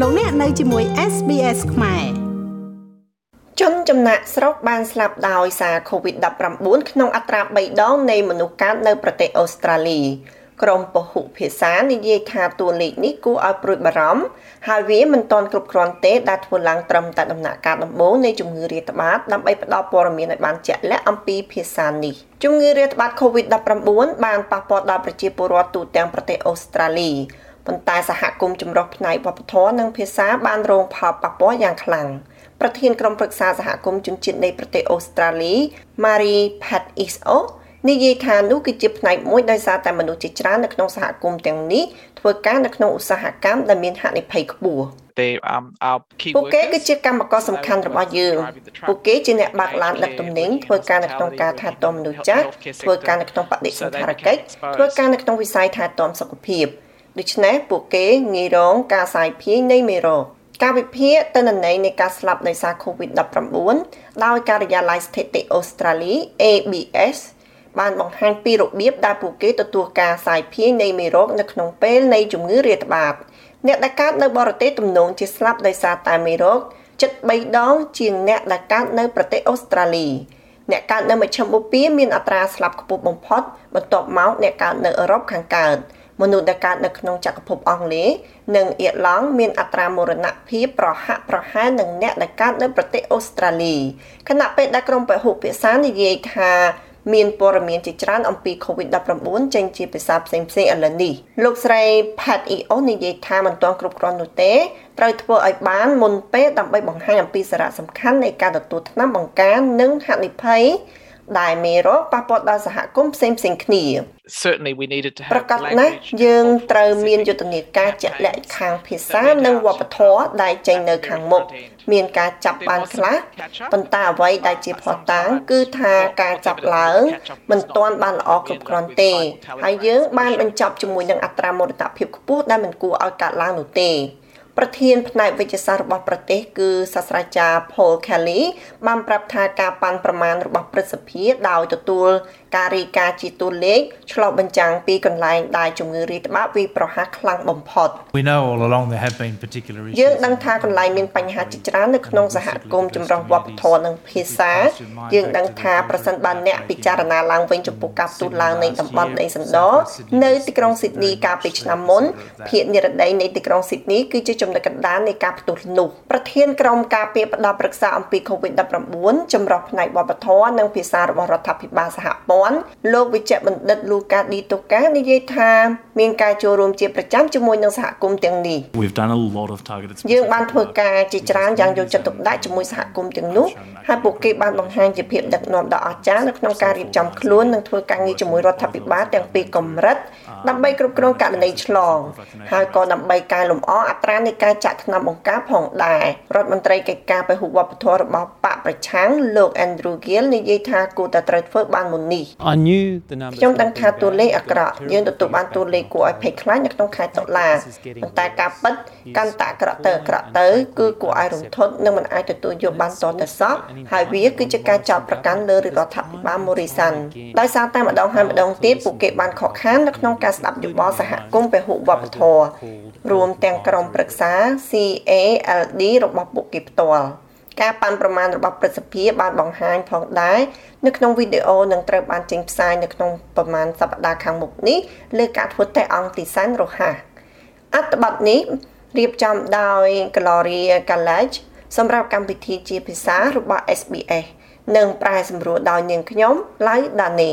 លោកអ្នកនៅជាមួយ SBS ខ្មែរជនចំណាក់ស្រុកបានស្លាប់ដោយសារ COVID-19 ក្នុងអត្រា3ដងនៃមនុស្សកើតនៅប្រទេសអូស្ត្រាលីក្រមពហុភាសានិយាយថាតួលេខនេះគួរឲ្យព្រួយបារម្ភហើយវាមិនទាន់គ្រប់គ្រាន់ទេដែលធ្វើឡើងត្រឹមតែដំណាក់កាលដំបូងនៃជំងឺរាតត្បាតដើម្បីផ្ដល់ព័ត៌មានឲ្យបានជាក់លាក់អំពីភាសានេះជំងឺរាតត្បាត COVID-19 បានប៉ះពាល់ដល់ប្រជាពលរដ្ឋទូទាំងប្រទេសអូស្ត្រាលី ប៉ុន្តែសហគមន៍ចម្រុះផ្នែកវប្បធម៌និងភាសាបានរងផលប៉ះពាល់យ៉ាងខ្លាំងប្រធានក្រុមប្រឹក្សាសហគមន៍ជនជាតិនៃប្រទេសអូស្ត្រាលី Marie Pat Iso និយាយថានោះគឺជាផ្នែកមួយដោយសារតែមនុស្សជាច្រើននៅក្នុងសហគមន៍ទាំងនេះធ្វើការនៅក្នុងឧស្សាហកម្មដែលមានហានិភ័យខ្ពស់ they um our key ពួកគេគឺជាកម្មករសំខាន់របស់យើងពួកគេជាអ្នកបើកឡានដឹកទំនិញធ្វើការនៅក្នុងការថែទាំមនុស្សចាស់ធ្វើការនៅក្នុងបដិសណ្ឋារកិច្ចធ្វើការនៅក្នុងវិស័យថែទាំសុខភាព ដូច្នេះពួកគេងាយរងការសាយភាយនៃមេរោគការវិភាគទិន្នន័យនៃការស្លាប់ដោយសារ COVID-19 ដោយការិយាល័យស្ថិតិអូស្ត្រាលី ABS បានបង្ហាញពីរបៀបដែលពួកគេទទួលការសាយភាយនៃមេរោគនៅក្នុងពេលនៃជំងឺរាតត្បាតអ្នកដែលកើតនៅបរទេសទំនងជាស្លាប់ដោយសារតែមេរោគជិត3ដងជាងអ្នកដែលកើតនៅប្រទេសអូស្ត្រាលីអ្នកកើតនៅមជ្ឈមបូព៌ាមានអត្រាស្លាប់ខ្ពស់បំផុតបន្ទាប់មកអ្នកកើតនៅអឺរ៉ុបខាងកើត មនុស្សដែលកើតនៅក្នុងចក្រភពអង់គ្លេសនិងអៀតឡង់មានអត្រាមរណភាពប្រហាក់ប្រហែលនឹងអ្នកដែលកើតនៅប្រទេសអូស្ត្រាលីខណៈពេលដែលក្រុមពហុភាសានិយាយថាមានព័ត៌មានជាច្រើនអំពី COVID-19 ចេញជាភាសាផ្សេងៗឥឡូវនេះលោកស្រី Pat EO និយាយថាមិនទាន់គ្រប់គ្រាន់នោះទេត្រូវធ្វើឲ្យបានមុនពេលដើម្បីបង្ហាញអំពីសារៈសំខាន់នៃការទទួលថ្នាំបង្ការនិងហានិភ័យ ដែលមេរោគប៉ះពាល់ដល់សហគមន៍ផ្សេងផ្សេងគ្នា certainly we needed to have ប្រកាសណាស់យើងត្រូវមានយុទ្ធនាការជាក់លាក់ខាងភាសានិងវប្បធម៌ដែលចេញនៅខាងមុខមានការចាប់បានខ្លះប៉ុន្តែអ្វីដែលជាផុសតាងគឺថាការចាប់ឡើងមិនទាន់បានល្អគ្រប់គ្រាន់ទេហើយយើងបានបញ្ចប់ជាមួយនឹងអត្រាមរណភាពខ្ពស់ដែលមិនគួរឲ្យកើតឡើងនោះទេ ប្រធានផ្នែកវិទ្យាសាស្ត្ររបស់ប្រទេសគឺសាស្ត្រាចារ្យ Paul Kelly បានប្រាប់ថាការប៉ាន់ប្រមាណរបស់ព្រឹទ្ធសភាដោយទទួលការរាយការណ៍ជាតួលេខឆ្លុះបញ្ចាំងពីកន្លែងដែលជំងឺរាតត្បាតវាប្រហាសខ្លាំងបំផុត We know all along there have been particular issues យើងដឹងថាកន្លែងមានបញ្ហាជាច្រើននៅក្នុងសហគមន៍ចម្រុះវប្បធម៌និងភាសា យើងដឹងថាប្រសិនបើអ្នកពិចារណាឡើងវិញចំពោះការផ្ទុះឡើងនៃតំបន់ដីសណ្ដោនៅទីក្រុងស៊ីដនីកាលពីឆ្នាំមុនភាគនិរដីនៃទីក្រុងស៊ីដនីគឺជាចំណុចកណ្ដាលនៃការផ្ទុះនោះប្រធានក្រុមការពារផ្ដល់ប្រឹក្សាអំពី COVID-19 ចម្រុះផ្នែកវប្បធម៌និងភាសារបស់រដ្ឋាភិបាលសហព័ន្ធលោកវិជ្ជបណ្ឌិតលូកាឌីតូកានិយាយថាមានការចូលរួមជាប្រចាំជាមួយនឹងសហគមន៍ទាំងនេះ We've done a lot of targeted យើងបានធ្វើការជាច្រើនយ៉ាងយកចិត្តទុកដាក់ជាមួយសហគមន៍ទាំងនោះហើយពួកគេបានបង្ហាញជាភាពដឹកនាំដ៏អស្ចារ្យនៅក្នុងការរៀបចំខ្លួននិងធ្វើការងារជាមួយរដ្ឋាភិបាលទាំងពីរកម្រិតដើម្បីគ្រប់គ្រងករណីឆ្លងហើយក៏ដើម្បីកែលម្អអត្រានៃការចាក់ថ្នាំបង្ការផងដែររដ្ឋមន្ត្រីកិច្ចការពហុវប្បធម៌របស់បកប្រឆាំងលោក Andrew Gill និយាយថាគួរតែត្រូវធ្វើបានមុននេះ I knew the numbers ខ្ញុំដឹងថាតួលេខអាក្រក់យើងទទួលបានតួលេខគួរឲ្យភ័យខ្លាចនៅក្នុងខែតុលាប៉ុន្តែការពិតកាន់តែអាក្រក់ទៅអាក្រក់ទៅគឺគួរឲ្យរន្ធត់និងមិនអាចទទួលយកបានតទៅសោះហើយវាគឺជាការចោទប្រកាន់លើរដ្ឋាភិបាល Morrison ដោយសារតែម្ដងហើយម្ដងទៀតពួកគេបានខកខាននៅក្នុងការស្ដាប់យោបល់សហគមន៍ពហុវប្បធម៌ រួមទាំងក្រុមប្រឹក្សា CALD របស់ពួកគេផ្ទាល់ការប៉ាន់ប្រមាណរបស់ព្រឹទ្ធសភាបានបង្ហាញផងដែរនៅក្នុងវីដេអូនឹងត្រូវបានចេញផ្សាយនៅក្នុងប្រមាណសប្តាហ៍ខាងមុខនេះលើការធ្វើតេស្តអង្គទីសែនរហ័សអត្ថបទនេះរៀបចំដោយ Gloria College សម្រាប់កម្មវិធីជាភាសារបស់ SBS និងប្រែសម្រួលដោយនាងខ្ញុំឡៅដានី